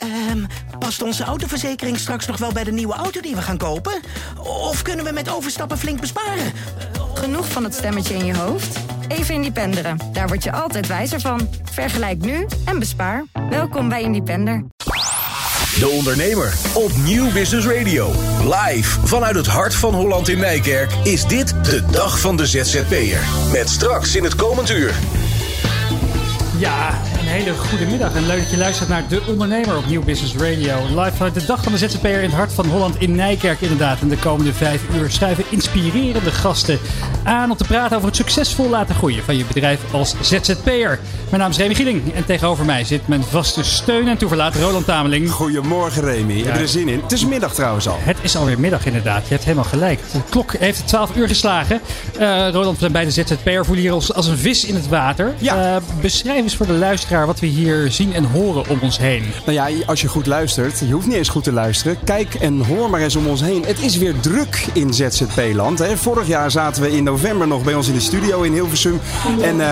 Ehm, past onze autoverzekering straks nog wel bij de nieuwe auto die we gaan kopen? Of kunnen we met overstappen flink besparen? Genoeg van het stemmetje in je hoofd? Even Independeren. Daar word je altijd wijzer van. Vergelijk nu en bespaar. Welkom bij Independer. De Ondernemer op Nieuw Business Radio. Live vanuit het hart van Holland in Nijkerk is dit de dag van de ZZP'er. Met straks in het komend uur. Ja, hele goede middag en leuk dat je luistert naar De Ondernemer op Nieuw Business Radio. Live vanuit de dag van de ZZP'er in het hart van Holland in Nijkerk inderdaad. En de komende vijf uur schrijven inspirerende gasten aan om te praten over het succesvol laten groeien van je bedrijf als ZZP'er. Mijn naam is Remy Gieling en tegenover mij zit mijn vaste steun en toeverlaat Roland Tameling. Goedemorgen Remy, heb er zin in. Het is middag trouwens al. Het is alweer middag inderdaad, je hebt helemaal gelijk. De klok heeft 12 uur geslagen. Uh, Roland, we zijn bij de ZZP'er, voelen hier ons als een vis in het water. Ja. Uh, beschrijf eens voor de luisteraar wat we hier zien en horen om ons heen. Nou ja, als je goed luistert, je hoeft niet eens goed te luisteren. Kijk en hoor maar eens om ons heen. Het is weer druk in ZZP-land. Vorig jaar zaten we in november nog bij ons in de studio in Hilversum. En uh,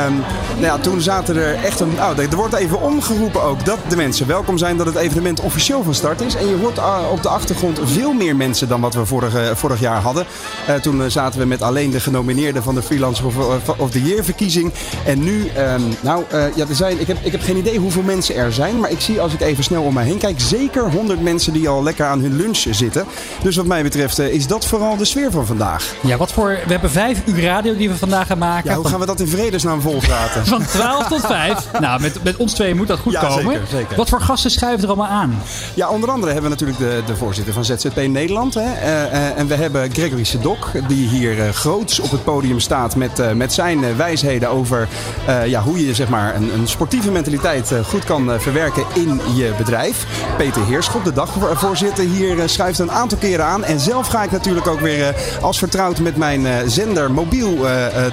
nou ja, toen zaten er echt een... Nou, er wordt even omgeroepen ook dat de mensen welkom zijn. Dat het evenement officieel van start is. En je hoort uh, op de achtergrond veel meer mensen dan wat we vorige, vorig jaar hadden. Uh, toen zaten we met alleen de genomineerden van de Freelancer of, of the Year verkiezing. En nu, ehm, nou ja, er zijn, ik, ik heb geen idee hoeveel mensen er zijn. Maar ik zie als ik even snel om me heen kijk, zeker 100 mensen die al lekker aan hun lunch zitten. Dus wat mij betreft is dat vooral de sfeer van vandaag. Ja, wat voor. We hebben vijf uur radio die we vandaag gaan maken. Ja, hoe gaan we dat in vredesnaam volpraten? Van 12 tot 5. Nou, met, met ons twee moet dat goed ja, komen. Zeker, zeker. Wat voor gasten schuiven er allemaal aan? Ja, onder andere hebben we natuurlijk de, de voorzitter van ZZP Nederland. Hè. Uh, uh, en we hebben Gregory Sedok, die hier uh, groots op het podium staat met, met zijn wijsheden over ja, hoe je zeg maar, een, een sportieve mentaliteit goed kan verwerken in je bedrijf. Peter Heerschop, de dagvoorzitter, hier schuift een aantal keren aan. En zelf ga ik natuurlijk ook weer als vertrouwd met mijn zender mobiel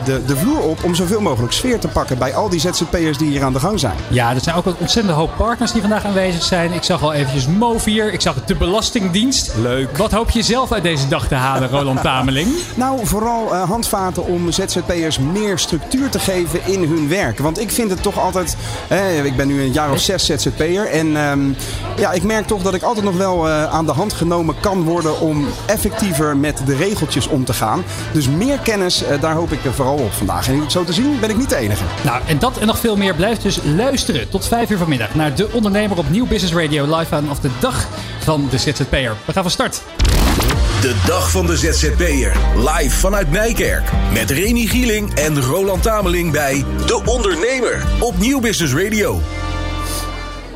de, de vloer op om zoveel mogelijk sfeer te pakken bij al die ZZP'ers die hier aan de gang zijn. Ja, er zijn ook een ontzettend hoop partners die vandaag aanwezig zijn. Ik zag al eventjes Movier, ik zag de Belastingdienst. Leuk. Wat hoop je zelf uit deze dag te halen, Roland Tameling? nou, vooral handvaten om ZZP'ers meer structuur te geven in hun werk. Want ik vind het toch altijd... Eh, ik ben nu een jaar of zes ZZP'er. En um, ja, ik merk toch dat ik altijd nog wel uh, aan de hand genomen kan worden om effectiever met de regeltjes om te gaan. Dus meer kennis, uh, daar hoop ik vooral op vandaag. En zo te zien ben ik niet de enige. Nou, en dat en nog veel meer blijft dus luisteren tot 5 uur vanmiddag naar De Ondernemer op Nieuw Business Radio live aan of de dag van de ZZP'er. We gaan van start. De dag van de ZZP'er. Live vanuit Nijkerk. Met Remy Gieling en Roland Tameling bij De Ondernemer op Nieuw Business Radio.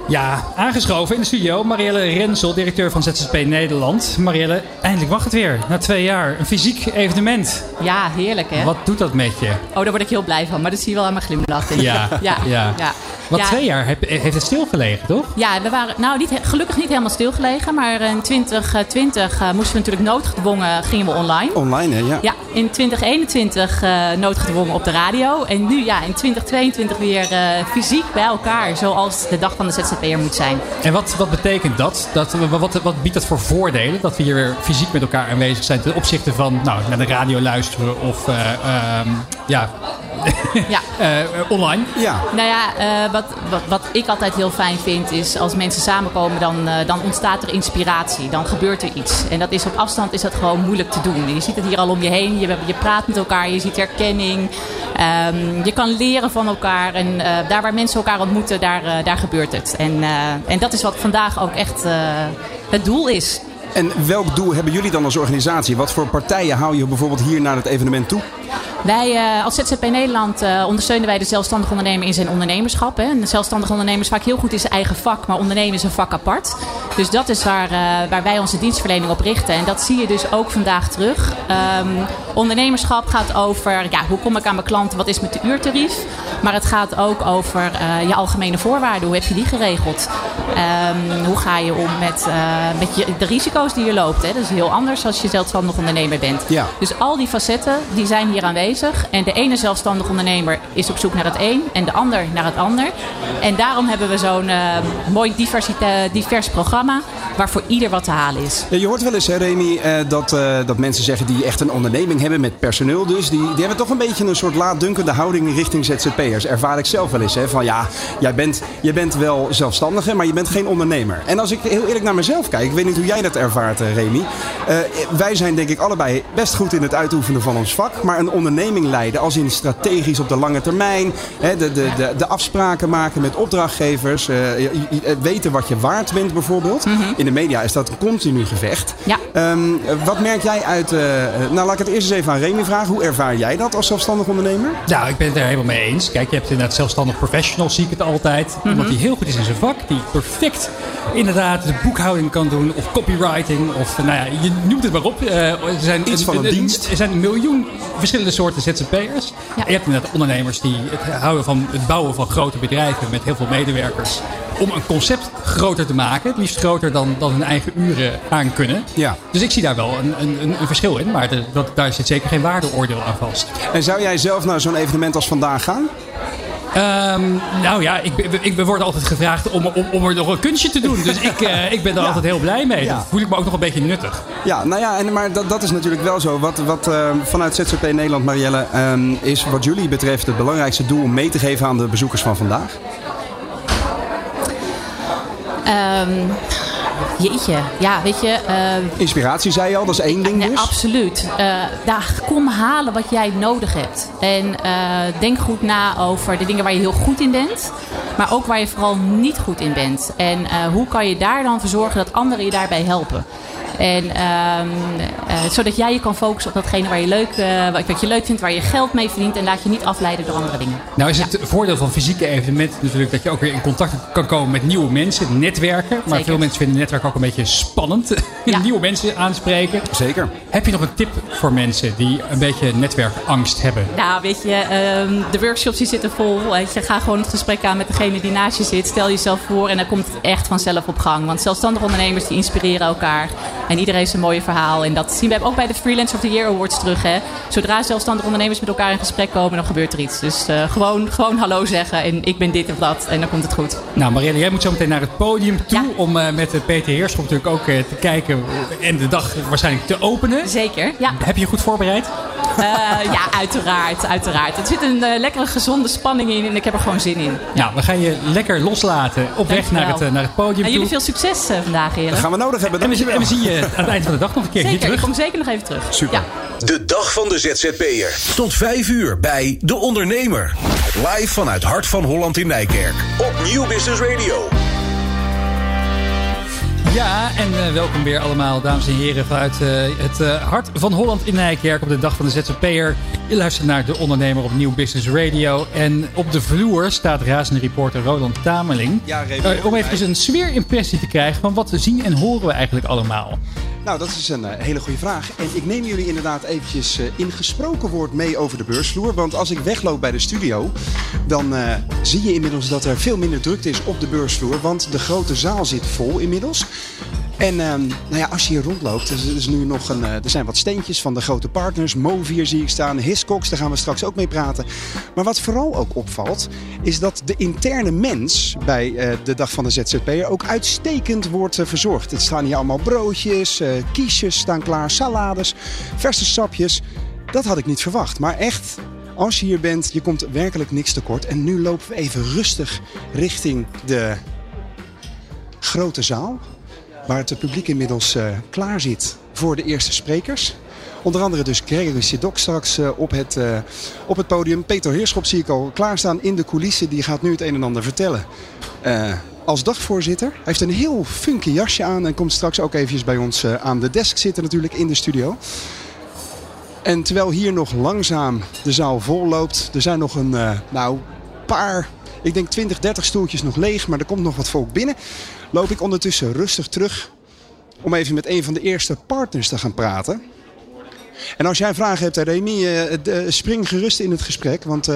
Ja, aangeschoven in de studio Marielle Rensel, directeur van ZZP Nederland. Marielle, eindelijk mag het weer. Na twee jaar. Een fysiek evenement. Ja, heerlijk hè. Wat doet dat met je? Oh, daar word ik heel blij van. Maar dat zie je wel aan mijn glimlach. Ja, ja, ja. ja. Want Ja. twee jaar heb- heeft het stilgelegen, toch? Ja, we waren nou niet, gelukkig niet helemaal stilgelegen. Maar in 2020 eh, moesten we natuurlijk noodgedwongen, gingen we online. Online, hè? Ja. Ja, in 2021 eh, noodgedwongen op de radio. En nu ja, in 2022 weer eh, fysiek bij elkaar. Zoals de dag van de Moet zijn. En wat, wat betekent dat? dat wat, wat biedt dat voor voordelen? Dat we hier weer fysiek met elkaar aanwezig zijn ten opzichte van nou, naar de radio luisteren of eh, ehm, ja, Ja. eh, online? Ja. Nou ja, eh, wat, wat, wat ik altijd heel fijn vind is als mensen samenkomen, dan, eh, dan ontstaat er inspiratie. Dan gebeurt er iets. En dat is op afstand is dat gewoon moeilijk te doen. En je ziet het hier al om je heen. Je, je praat met elkaar, je ziet herkenning. Ehm, je kan leren van elkaar. En eh, daar waar mensen elkaar ontmoeten, daar, eh, daar gebeurt het. En, eh, en dat is wat vandaag ook echt eh, het doel is. En welk doel hebben jullie dan als organisatie? Wat voor partijen hou je bijvoorbeeld hier naar het evenement toe? Wij eh, als ZZP Nederland eh, ondersteunen wij de zelfstandig ondernemer in zijn ondernemerschap. Hè. En de zelfstandig ondernemer is vaak heel goed in zijn eigen vak, maar ondernemen is een vak apart. Dus dat is waar, eh, waar wij onze dienstverlening op richten. En dat zie je dus ook vandaag terug. Ehm, ondernemerschap gaat over ja, hoe kom ik aan mijn klanten, wat is met de uurtarief. Maar het gaat ook over eh, je algemene voorwaarden. Hoe heb je die geregeld? Ehm, hoe ga je om met, eh, met je, de risico's die je loopt? Hè? Dat is heel anders als je zelfstandig ondernemer bent. Ja. Dus al die facetten die zijn hier aanwezig. En de ene zelfstandig ondernemer is op zoek naar het een en de ander naar het ander. En daarom hebben we zo'n eh, mooi divers programma waar voor ieder wat te halen is. Ja, je hoort wel eens, hè, Remy, dat, dat mensen zeggen die echt een onderneming hebben met personeel dus. Die, die hebben toch een beetje een soort laatdunkende houding richting ZZP'ers. ZZP'ers. Ervaar ik zelf wel eens. Hè, van ja, jij bent, jij bent wel zelfstandige, maar je bent geen ondernemer. En als ik heel eerlijk naar mezelf kijk, ik weet niet hoe jij dat ervaart, eh, Remy. Uh, wij zijn denk ik allebei best goed in het uitoefenen van ons vak. Maar een onderneming leiden, als in strategisch op de lange termijn. Hè, de, de, de, de, afspraken maken met opdrachtgevers. Uh, weten wat je waard bent bijvoorbeeld. Mm -hmm. In de media is dat een continu gevecht. Ja. Um, wat merk jij uit... nou, laat ik het eerst eens even aan Remy vragen. Hoe ervaar jij dat als zelfstandig ondernemer? Ja, ik ben het er helemaal mee eens. Kijk, je hebt inderdaad zelfstandig professionals, zie ik het altijd. Mm -hmm. Iemand die heel goed is in zijn vak. Die perfect inderdaad de boekhouding kan doen. Of copywriting. Of nou ja, je noemt het maar op. Uh, er zijn Iets van een, een dienst. Er zijn een miljoen verschillende soorten ZZP'ers. Ja. Je hebt inderdaad ondernemers die het houden van het bouwen van grote bedrijven met heel veel medewerkers. Om een concept groter te maken. Het liefst groter dan, dan hun eigen uren aan kunnen. Ja. Dus ik zie daar wel een, een, een verschil in. Maar de, dat, daar zit zeker geen waardeoordeel aan vast. En zou jij zelf naar zo'n evenement als vandaag gaan? Um, nou ja, ik, ik, ik word altijd gevraagd om, om, om er nog een kunstje te doen. Dus ik, uh, ik ben er ja. altijd heel blij mee. Ja. Dan voel ik me ook nog een beetje nuttig. Ja, nou ja, en, maar dat, dat is natuurlijk wel zo. Wat, wat uh, vanuit ZZP Nederland, Marielle, um, is wat jullie betreft het belangrijkste doel om mee te geven aan de bezoekers van vandaag? Um, jeetje, ja, weet je... Uh, Inspiratie zei je al, dat is één ding dus? Absoluut. Uh, daar, kom halen wat jij nodig hebt. En uh, denk goed na over de dingen waar je heel goed in bent. Maar ook waar je vooral niet goed in bent. En hoe kan je daar dan voor zorgen dat anderen je daarbij helpen? En um, uh, zodat jij je kan focussen op datgene waar je leuk, uh, wat je leuk vindt, waar je geld mee verdient. En laat je niet afleiden door andere dingen. Nou is het ja. voordeel van fysieke evenementen natuurlijk dat je ook weer in contact kan komen met nieuwe mensen, netwerken. Maar Zeker. veel mensen vinden netwerk ook een beetje spannend. Ja. nieuwe mensen aanspreken. Zeker. Heb je nog een tip voor mensen die een beetje netwerkangst hebben? Nou, weet je, um, de workshops die zitten vol. Weet je, ga gewoon het gesprek aan met degene die naast je zit. Stel jezelf voor en dan komt het echt vanzelf op gang. Want zelfstandige ondernemers die inspireren elkaar. En iedereen heeft een mooie verhaal. En dat zien we ook bij de Freelance of the Year Awards terug. Hè. Zodra zelfstandige ondernemers met elkaar in gesprek komen, dan gebeurt er iets. Dus uh, gewoon, gewoon hallo zeggen en ik ben dit of dat. En dan komt het goed. Nou Marielle, jij moet zo meteen naar het podium toe. Ja. Om uh, met de Peter Heerschop natuurlijk ook uh, te kijken en de dag waarschijnlijk te openen. Zeker, ja. Heb je je goed voorbereid? Ja, uiteraard, uiteraard. Er zit een lekkere gezonde spanning in en ik heb er gewoon zin in. Nou, we gaan je lekker loslaten op Dank weg naar het, naar het podium en jullie veel succes vandaag, heren. Dat gaan we nodig hebben. En we, en we zien je aan het eind van de dag nog een keer zeker, hier terug. ik kom zeker nog even terug. Super. Ja. De dag van de ZZP'er. Tot 5 uur bij De Ondernemer. Live vanuit Hart van Holland in Nijkerk. Op Nieuw Business Radio. Ja, en uh, welkom weer allemaal, dames en heren, vanuit uh, het uh, hart van Holland in Nijkerk op de dag van de ZZP'er. Je luistert naar De Ondernemer op Nieuw Business Radio. En op de vloer staat razende reporter Roland Tameling. Ja, om even een sfeerimpressie te krijgen van wat zien en horen we eigenlijk allemaal. Nou, dat is een uh, hele goede vraag. En ik neem jullie inderdaad eventjes uh, in gesproken woord mee over de beursvloer. Want als ik wegloop bij de studio, dan uh, zie je inmiddels dat er veel minder drukte is op de beursvloer. Want de grote zaal zit vol inmiddels. En uh, nou ja, als je hier rondloopt, er, is nu nog een, uh, er zijn wat steentjes van de grote partners. Movier zie ik staan, Hiscox, daar gaan we straks ook mee praten. Maar wat vooral ook opvalt, is dat de interne mens bij uh, de dag van de ZZP'er ook uitstekend wordt uh, verzorgd. Het staan hier allemaal broodjes, kiesjes staan klaar, salades, verse sapjes. Dat had ik niet verwacht, maar echt... Als je hier bent, je komt werkelijk niks tekort. En nu lopen we even rustig richting de grote zaal waar het publiek inmiddels uh, klaar zit voor de eerste sprekers. Onder andere dus Gregory Sidok straks uh, op, het, uh, op het podium. Peter Heerschop zie ik al klaarstaan in de coulissen. Die gaat nu het een en ander vertellen. als dagvoorzitter. Hij heeft een heel funky jasje aan en komt straks ook eventjes bij ons aan de desk zitten natuurlijk in de studio. En terwijl hier nog langzaam de zaal vol loopt. Er zijn nog een nou, paar, ik denk 20, 30 stoeltjes nog leeg. Maar er komt nog wat volk binnen loop ik ondertussen rustig terug om even met een van de eerste partners te gaan praten. En als jij vragen hebt, Remy, uh, spring gerust in het gesprek, want...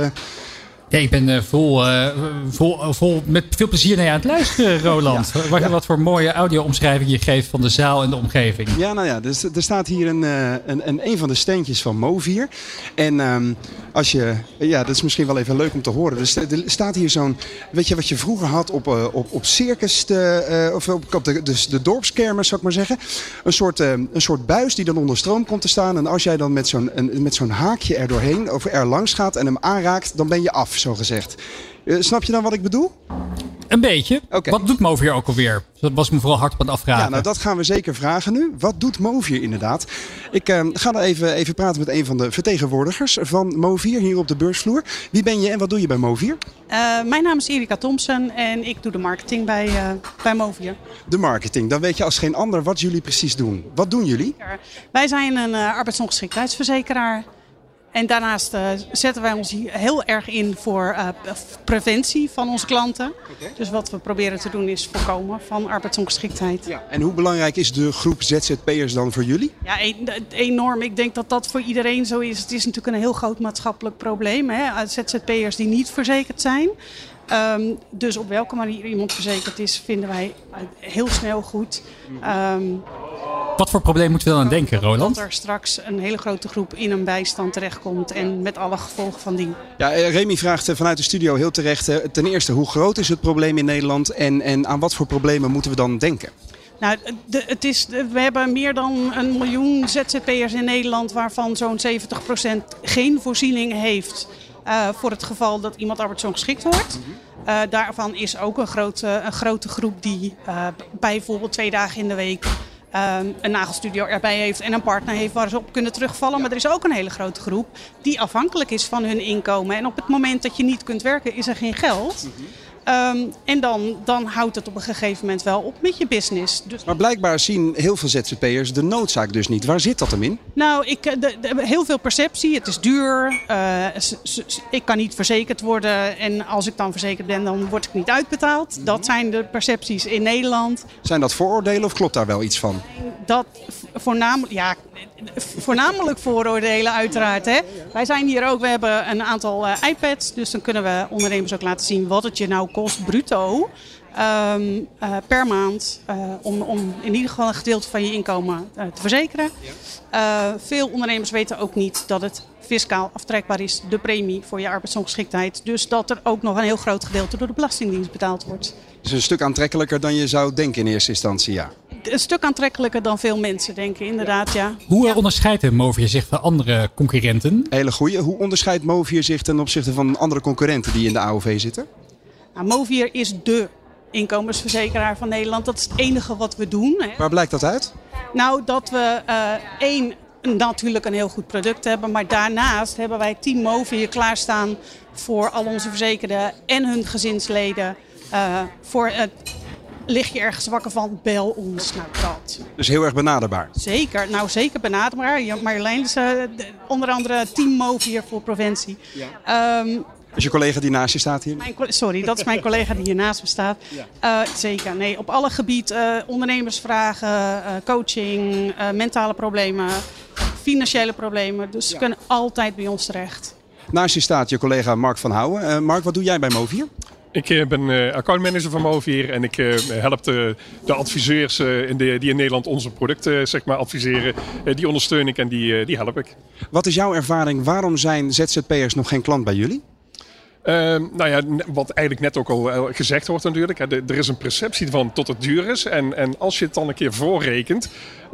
Ja, ik ben uh, vol, uh, vol, vol met veel plezier naar je aan het luisteren, Roland. ja, wat, ja. wat voor mooie audio-omschrijving je geeft van de zaal en de omgeving. Ja, nou ja, dus, er staat hier een, een, een, een van de steentjes van Movier. En um, als je, ja, dat is misschien wel even leuk om te horen. Er, st er staat hier zo'n, weet je wat je vroeger had op, op, op circus, uh, of op, op de, de, de dorpskermis, zou ik maar zeggen. Een soort, uh, een soort buis die dan onder stroom komt te staan. En als jij dan met zo'n met zo'n haakje er doorheen, of er langs gaat en hem aanraakt, dan ben je af. Zo gezegd. Uh, snap je dan wat ik bedoel? Een beetje. Okay. Wat doet Movier ook alweer? Dat was me vooral hard op het afvragen. Ja, nou dat gaan we zeker vragen nu. Wat doet Movier inderdaad? Ik uh, ga dan even, even praten met een van de vertegenwoordigers van Movier hier op de beursvloer. Wie ben je en wat doe je bij Movier? Uh, mijn naam is Erika Thompson en ik doe de marketing bij, uh, bij Movier. De marketing, dan weet je als geen ander wat jullie precies doen. Wat doen jullie? Wij zijn een uh, arbeidsongeschiktheidsverzekeraar. En daarnaast uh, zetten wij ons hier heel erg in voor uh, preventie van onze klanten. Okay. Dus wat we proberen te doen is voorkomen van arbeidsongeschiktheid. Ja. En hoe belangrijk is de groep ZZP'ers dan voor jullie? Ja, enorm. Ik denk dat dat voor iedereen zo is. Het is natuurlijk een heel groot maatschappelijk probleem. Hè? ZZP'ers die niet verzekerd zijn. Um, dus op welke manier iemand verzekerd is, vinden wij heel snel goed. Um, wat voor probleem moeten we dan aan denken, Roland? Dat er straks een hele grote groep in een bijstand terechtkomt en met alle gevolgen van die. Ja, Remy vraagt vanuit de studio heel terecht. Ten eerste, hoe groot is het probleem in Nederland en, en aan wat voor problemen moeten we dan denken? Nou, de, het is, we hebben meer dan een miljoen ZZP'ers in Nederland, waarvan zo'n 70% geen voorziening heeft. Uh, voor het geval dat iemand arbeidsongeschikt wordt. Uh, daarvan is ook een grote, een grote groep die uh, bijvoorbeeld twee dagen in de week um, een nagelstudio erbij heeft en een partner heeft waar ze op kunnen terugvallen. Maar er is ook een hele grote groep die afhankelijk is van hun inkomen. En op het moment dat je niet kunt werken, is er geen geld. Um, en dan, dan houdt het op een gegeven moment wel op met je business. Dus... Maar blijkbaar zien heel veel ZZP'ers de noodzaak dus niet. Waar zit dat hem in? Nou, ik, de, de, heel veel perceptie. Het is duur. Uh, ik kan niet verzekerd worden. En als ik dan verzekerd ben, dan word ik niet uitbetaald. Mm-hmm. Dat zijn de percepties in Nederland. Zijn dat vooroordelen of klopt daar wel iets van? Dat voornamelijk, ja, voornamelijk vooroordelen uiteraard. Hè. Wij zijn hier ook, we hebben een aantal uh, iPads. Dus dan kunnen we ondernemers ook laten zien wat het je nou kost bruto. Um, uh, per maand uh, om, om in ieder geval een gedeelte van je inkomen uh, te verzekeren. veel ondernemers weten ook niet dat het fiscaal aftrekbaar is, de premie voor je arbeidsongeschiktheid. Dus dat er ook nog een heel groot gedeelte door de Belastingdienst betaald wordt. Dus een stuk aantrekkelijker dan je zou denken in eerste instantie, ja. Een stuk aantrekkelijker dan veel mensen denken, inderdaad, ja. Hoe ja. onderscheidt Movier zich van andere concurrenten? Hele goeie. Hoe onderscheidt Movier zich ten opzichte van andere concurrenten die in de AOV zitten? Nou, Movier is dé inkomensverzekeraar van Nederland. Dat is het enige wat we doen. Hè. Waar blijkt dat uit? Nou, dat we uh, één, natuurlijk een heel goed product hebben. Maar daarnaast hebben wij Team Movier klaarstaan voor al onze verzekerden en hun gezinsleden. Uh, voor het lig je ergens wakker van, bel ons. Nou, dat. Dus heel erg benaderbaar. Zeker, nou zeker benaderbaar. Marjolein is uh, onder andere Team Movier voor preventie. Ja. Um, is je collega die naast je staat hier? Mijn, sorry, dat is mijn collega die hier naast me staat. Ja. Uh, zeker, nee. Op alle gebieden, uh, ondernemersvragen, uh, coaching, mentale problemen, financiële problemen. Dus ze ja. kunnen altijd bij ons terecht. Naast je staat je collega Mark van Houwen. Mark, wat doe jij bij Movier? Ik ben accountmanager van Movier en ik help de, de adviseurs in de, die in Nederland onze producten zeg maar, adviseren. die ondersteun ik en die, die help ik. Wat is jouw ervaring? Waarom zijn ZZP'ers nog geen klant bij jullie? Uh, nou ja, wat eigenlijk net ook al gezegd wordt natuurlijk. Hè, er is een perceptie van tot het duur is. En, en als je het dan een keer voorrekent,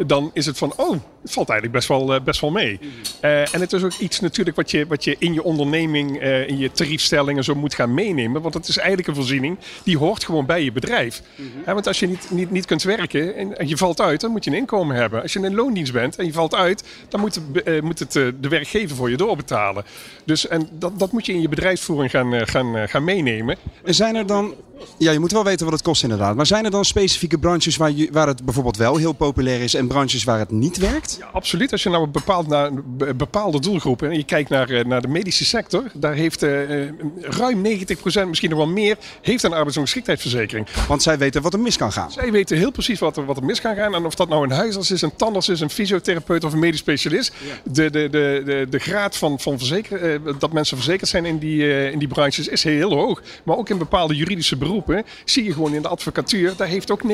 dan is het van, oh, het valt eigenlijk best wel, best wel mee. Uh, en het is ook iets natuurlijk wat je, wat je in je onderneming, uh, in je tariefstellingen zo moet gaan meenemen. Want het is eigenlijk een voorziening die hoort gewoon bij je bedrijf. He, want als je niet, niet, niet kunt werken en je valt uit, dan moet je een inkomen hebben. Als je in loondienst bent en je valt uit, dan moet, uh, moet het de werkgever voor je doorbetalen. Dus en dat, dat moet je in je bedrijfsvoering gaan, gaan, gaan meenemen. En zijn er dan, ja je moet wel weten wat het kost inderdaad, maar zijn er dan specifieke branches waar, je, waar het bijvoorbeeld wel heel populair is en branches waar het niet werkt? Ja, absoluut. Als je nou bepaald naar bepaalde doelgroepen en je kijkt naar, naar de medische sector, daar heeft uh, ruim 90%, misschien nog wel meer, heeft een arbeidsongeschiktheidsverzekering. Want zij weten wat er mis kan gaan. Zij weten heel precies wat er, wat er mis kan gaan. En of dat nou een huisarts is, een tandarts is, een fysiotherapeut of een medisch specialist. Ja. De, de, de, de, de graad van, van verzeker, uh, dat mensen verzekerd zijn in die, uh, in die branches is heel hoog. Maar ook in bepaalde juridische beroepen zie je gewoon in de advocatuur, daar heeft ook 90%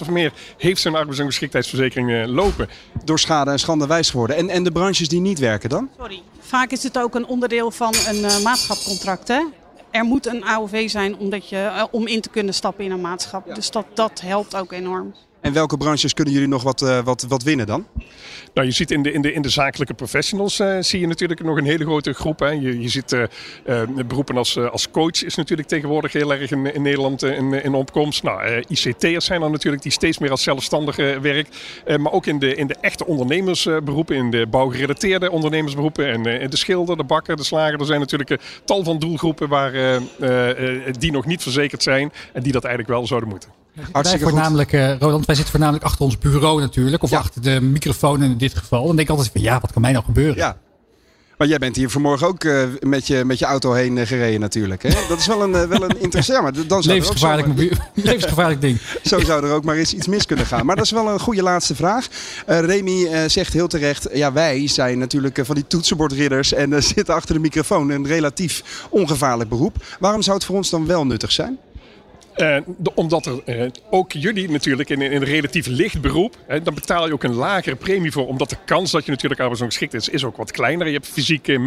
of meer heeft zo'n arbeidsongeschiktheidsverzekering lopen. Door schade en schande wijs geworden. En, en de branches die niet werken dan? Sorry. Vaak is het ook een onderdeel van een uh, maatschapcontract. Hè? Er moet een AOV zijn omdat je, uh, om in te kunnen stappen in een maatschap. Ja. Dus dat, dat helpt ook enorm. En welke branches kunnen jullie nog wat, uh, wat, wat winnen dan? Nou, je ziet in de, in de, in de zakelijke professionals uh, zie je natuurlijk nog een hele grote groep. Hè. Je, je ziet uh, beroepen als, als coach is natuurlijk tegenwoordig heel erg in, in Nederland in, in opkomst. Nou, ICT'ers zijn er natuurlijk die steeds meer als zelfstandig werk. maar ook in de, in de echte ondernemersberoepen, in de bouwgerelateerde ondernemersberoepen. En de schilder, de bakker, de slager. Er zijn natuurlijk tal van doelgroepen waar, die nog niet verzekerd zijn en die dat eigenlijk wel zouden moeten. Hartstikke wij voornamelijk, uh, Roland, wij zitten voornamelijk achter ons bureau natuurlijk. Of achter de microfoon in dit geval. Dan denk ik altijd van ja, wat kan mij nou gebeuren? Ja. Maar jij bent hier vanmorgen ook uh, met, je, met je auto heen uh, gereden natuurlijk. Hè? Dat is wel een, wel een interessant... Maar dan zou levensgevaarlijk, levensgevaarlijk ding. Zo zou er ook maar eens iets mis kunnen gaan. Maar dat is wel een goede laatste vraag. Remy zegt heel terecht... Ja, wij zijn natuurlijk van die toetsenbordridders... en zitten achter de microfoon. Een relatief ongevaarlijk beroep. Waarom zou het voor ons dan wel nuttig zijn? Uh, omdat er uh, ook jullie natuurlijk in, in, een relatief licht beroep, hè, dan betaal je ook een lagere premie voor. Omdat de kans dat je natuurlijk arbeidsongeschikt is, is ook wat kleiner. Je hebt fysiek uh,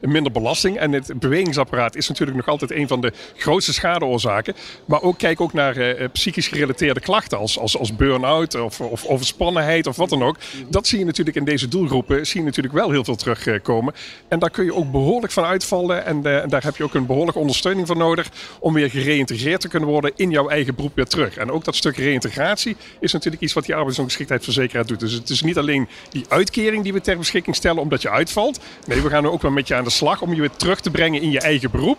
minder, belasting. En het bewegingsapparaat is natuurlijk nog altijd een van de grootste schadeoorzaken. Maar ook kijk ook naar psychisch gerelateerde klachten als, als, als burn-out of, of overspannenheid of wat dan ook. Dat zie je natuurlijk in deze doelgroepen zie je natuurlijk wel heel veel terugkomen. En daar kun je ook behoorlijk van uitvallen. En, en daar heb je ook een behoorlijke ondersteuning voor nodig om weer gereïntegreerd te kunnen worden in jouw eigen beroep weer terug. En ook dat stuk reïntegratie is natuurlijk iets wat die arbeidsongeschiktheidsverzekeraar doet. Dus het is niet alleen die uitkering die we ter beschikking stellen omdat je uitvalt. Nee, we gaan ook wel met je aan de slag om je weer terug te brengen in je eigen beroep.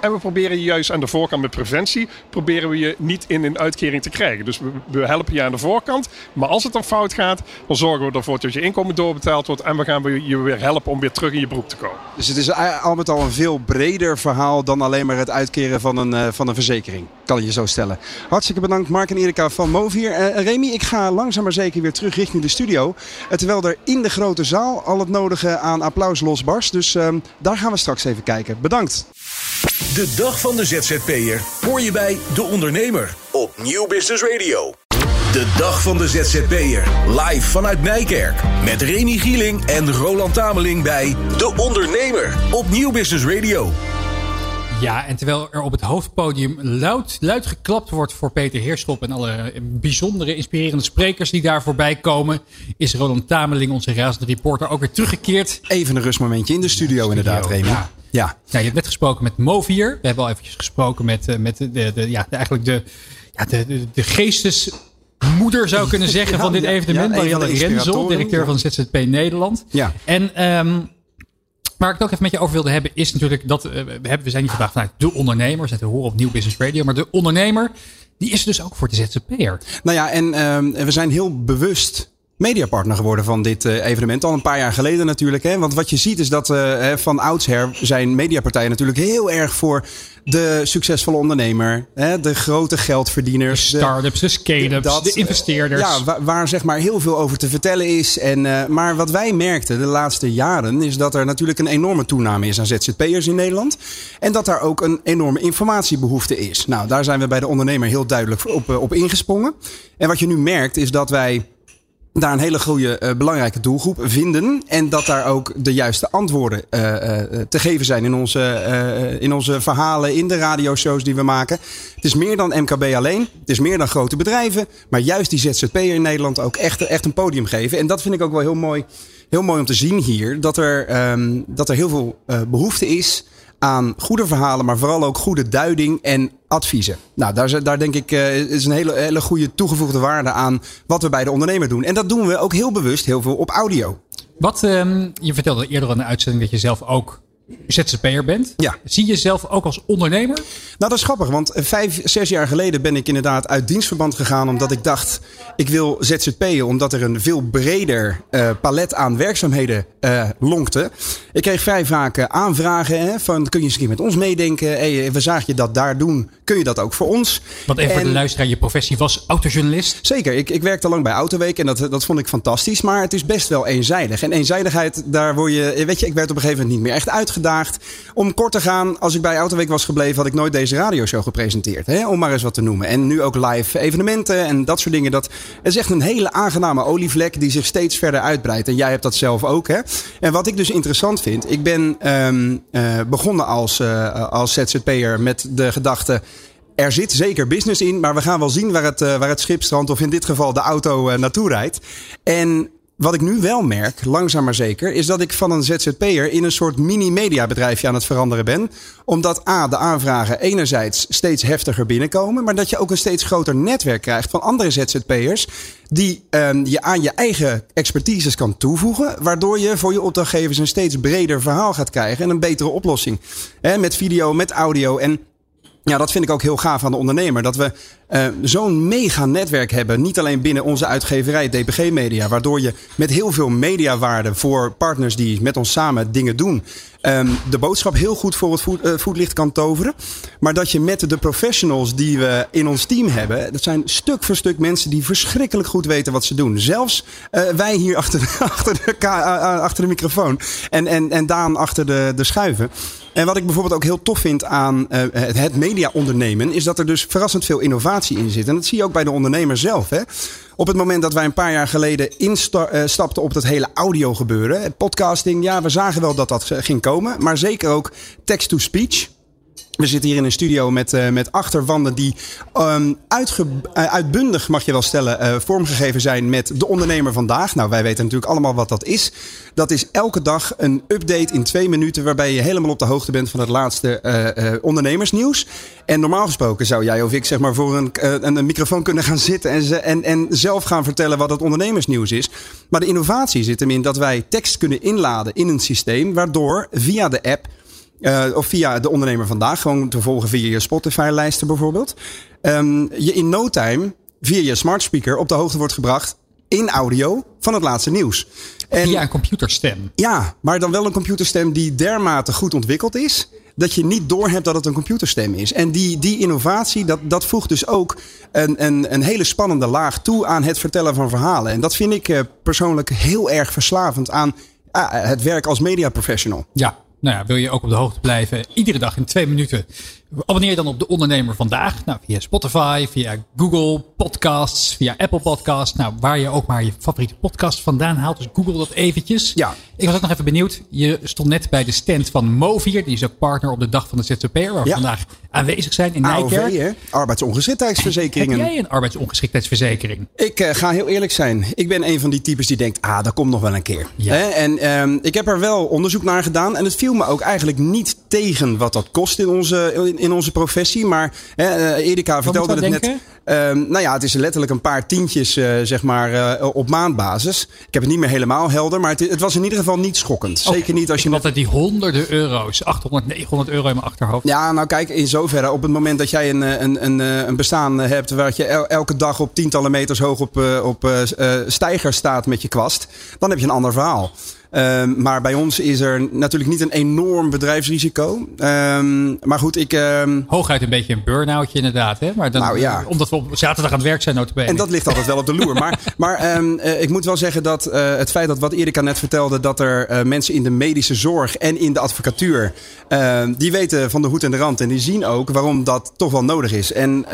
En we proberen je juist aan de voorkant met preventie, proberen we je niet in een uitkering te krijgen. Dus we, helpen je aan de voorkant. Maar als het dan fout gaat, dan zorgen we ervoor dat je inkomen doorbetaald wordt. En we gaan je weer helpen om weer terug in je beroep te komen. Dus het is al met al een veel breder verhaal dan alleen maar het uitkeren van een, uh, van een verzekering. Kan je zo stellen. Hartstikke bedankt Mark en Erika van Movier. Uh, Remy, ik ga langzaam maar zeker weer terug richting de studio. Uh, terwijl er in de grote zaal al het nodige aan applaus losbarst. Dus ehm, daar gaan we straks even kijken. Bedankt. De dag van de ZZP'er hoor je bij De Ondernemer op Nieuw Business Radio. De dag van de ZZP'er live vanuit Nijkerk met Remy Gieling en Roland Tameling bij De Ondernemer op Nieuw Business Radio. Ja, en terwijl er op het hoofdpodium luid, luid geklapt wordt voor Peter Heerschop en alle bijzondere, inspirerende sprekers die daar voorbij komen, is Roland Tameling, onze razende reporter, ook weer teruggekeerd. Even een rustmomentje in de studio, inderdaad, Remy. Ja. Ja. ja, je hebt net gesproken met Movier. We hebben al eventjes gesproken met, eh, met de, de, ja, eigenlijk de, ja, de, de, de geestesmoeder zou kunnen zeggen van dit evenement. Ja, Marianne Renzel, directeur van ZZP Nederland. Ja. En um, waar ik het ook even met je over wilde hebben, is natuurlijk dat uh, we, we zijn niet vandaag vanuit de ondernemer, zetten horen op Nieuw Business Radio, maar de ondernemer, die is dus ook voor de ZZP'er. Nou ja, en um, we zijn heel bewust mediapartner geworden van dit uh, evenement. Al een paar jaar geleden natuurlijk. Hè? Want wat je ziet is dat uh, van oudsher zijn mediapartijen natuurlijk heel erg voor de succesvolle ondernemer. Hè? De grote geldverdieners. De start-ups, de scale-ups, de investeerders. Ja, waar, waar, zeg maar heel veel over te vertellen is. En, uh, maar wat wij merkten de laatste jaren is dat er natuurlijk een enorme toename is aan ZZP'ers in Nederland. En dat daar ook een enorme informatiebehoefte is. Nou, daar zijn we bij de ondernemer heel duidelijk op, op ingesprongen. En wat je nu merkt is dat wij daar een hele goede, uh, belangrijke doelgroep vinden. En dat daar ook de juiste antwoorden uh, uh, te geven zijn in onze, in onze verhalen, in de radioshows die we maken. Het is meer dan MKB alleen. Het is meer dan grote bedrijven. Maar juist die ZZP'er in Nederland ook echt, echt een podium geven. En dat vind ik ook wel heel mooi, heel mooi om te zien hier. Dat er, um, dat er heel veel behoefte is aan goede verhalen, maar vooral ook goede duiding en adviezen. Nou, daar, daar denk ik uh, is een hele, hele goede toegevoegde waarde aan wat we bij de ondernemer doen. En dat doen we ook heel bewust heel veel op audio. Wat, um, je vertelde eerder in de uitzending dat je zelf ook ZZP'er bent. Ja. Zie je jezelf ook als ondernemer? Nou, dat is grappig, want vijf, zes jaar geleden ben ik inderdaad uit dienstverband gegaan. Omdat ik dacht, ik wil ZZP'en, omdat er een veel breder uh, palet aan werkzaamheden uh, lonkte. Ik kreeg vrij vaak uh, aanvragen hè, van, kun je eens een keer met ons meedenken? Hey, we zagen je dat daar doen, kun je dat ook voor ons? Want even en, voor de luisteraar, je professie was autojournalist? Zeker, ik, ik werkte lang bij Autoweek en dat, dat vond ik fantastisch. Maar het is best wel eenzijdig. En eenzijdigheid, daar word je, weet je, ik werd op een gegeven moment niet meer echt om kort te gaan, als ik bij Autoweek was gebleven, had ik nooit deze radioshow gepresenteerd. Hè? Om maar eens wat te noemen. En nu ook live evenementen en dat soort dingen. Dat is echt een hele aangename olievlek die zich steeds verder uitbreidt. En jij hebt dat zelf ook. Hè? En wat ik dus interessant vind, ik ben um, uh, begonnen als, uh, als ZZP'er met de gedachte er zit zeker business in, maar we gaan wel zien waar het, uh, waar het schip strandt, of in dit geval de auto naartoe rijdt. En wat ik nu wel merk, langzaam maar zeker, is dat ik van een ZZP'er in een soort mini-mediabedrijfje aan het veranderen ben. Omdat A, de aanvragen enerzijds steeds heftiger binnenkomen, maar dat je ook een steeds groter netwerk krijgt van andere ZZP'ers die um, je aan je eigen expertises kan toevoegen, waardoor je voor je opdrachtgevers een steeds breder verhaal gaat krijgen en een betere oplossing. He, met video, met audio en ja, dat vind ik ook heel gaaf aan de ondernemer. Dat we uh, zo'n mega netwerk hebben. Niet alleen binnen onze uitgeverij DPG Media. Waardoor je met heel veel mediawaarde voor partners die met ons samen dingen doen. Um, de boodschap heel goed voor het uh, voetlicht kan toveren. Maar dat je met de professionals die we in ons team hebben. Dat zijn stuk voor stuk mensen die verschrikkelijk goed weten wat ze doen. Zelfs uh, wij hier achter, de, achter, de, achter de microfoon. En, en, en Daan achter de, de schuiven. En wat ik bijvoorbeeld ook heel tof vind aan uh, het media ondernemen, is dat er dus verrassend veel innovatie in zit. En dat zie je ook bij de ondernemer zelf. Hè? Op het moment dat wij een paar jaar geleden instapten op dat hele audio gebeuren, podcasting, ja, we zagen wel dat dat ging komen. Maar zeker ook text-to-speech. We zitten hier in een studio met, uh, met achterwanden die um, uitge, uh, uitbundig, mag je wel stellen, uh, vormgegeven zijn met de ondernemer vandaag. Nou, wij weten natuurlijk allemaal wat dat is. Dat is elke dag een update in twee minuten waarbij je helemaal op de hoogte bent van het laatste ondernemersnieuws. En normaal gesproken zou jij of ik zeg maar voor een, een, een microfoon kunnen gaan zitten en, en, en zelf gaan vertellen wat het ondernemersnieuws is. Maar de innovatie zit hem in dat wij tekst kunnen inladen in een systeem waardoor via de app uh, of via de ondernemer vandaag, gewoon te volgen via je Spotify-lijsten bijvoorbeeld. Um, je in no time via je smart speaker op de hoogte wordt gebracht in audio van het laatste nieuws. En, via een computerstem. Ja, maar dan wel een computerstem die dermate goed ontwikkeld is. Dat je niet doorhebt dat het een computerstem is. En die, die innovatie, dat, dat voegt dus ook een, een, een hele spannende laag toe aan het vertellen van verhalen. En dat vind ik uh, persoonlijk heel erg verslavend aan uh, het werk als mediaprofessional. Ja, nou ja, wil je ook op de hoogte blijven? Iedere dag in twee minuten. Abonneer je dan op de ondernemer vandaag. Nou, via Spotify, via Google Podcasts, via Apple Podcasts. Nou, waar je ook maar je favoriete podcast vandaan haalt. Dus Google dat eventjes. Ja. Ik was ook nog even benieuwd. Je stond net bij de stand van Movier. Die is ook partner op de dag van de ZZP'er. Waar we Ja. vandaag aanwezig zijn in AOV, Nijkerk. hè? arbeidsongeschiktheidsverzekeringen. Heb jij een arbeidsongeschiktheidsverzekering? Ik uh, ga heel eerlijk zijn. Ik ben een van die types die denkt, ah, dat komt nog wel een keer. Ja. Hè? En um, ik heb er wel onderzoek naar gedaan. En het viel me ook eigenlijk niet tegen wat dat kost in onze, in, in onze professie. Maar uh, Erika vertelde het net. Um, nou ja, het is letterlijk een paar tientjes, uh, zeg maar, uh, op maandbasis. Ik heb het niet meer helemaal helder, maar het, het was in ieder geval niet schokkend. Oh, Zeker niet als je. Altijd die honderden euro's, 800, 900 euro in mijn achterhoofd. Ja, nou kijk, in zoverre. Op het moment dat jij een, een, een, een bestaan hebt waar je el, elke dag op tientallen meters hoog op, op uh, stijger staat met je kwast, dan heb je een ander verhaal. Um, maar bij ons is er natuurlijk niet een enorm bedrijfsrisico. Um, maar goed, ik... Um, Hooguit een beetje een burn-outje inderdaad. Hè? Maar dan, nou, ja. Omdat we op zaterdag aan het werk zijn notabene. En dat ligt altijd wel op de loer. maar maar uh, ik moet wel zeggen dat uh, het feit dat wat Erika net vertelde... dat er uh, mensen in de medische zorg en in de advocatuur... die weten van de hoed en de rand. En die zien ook waarom dat toch wel nodig is. En,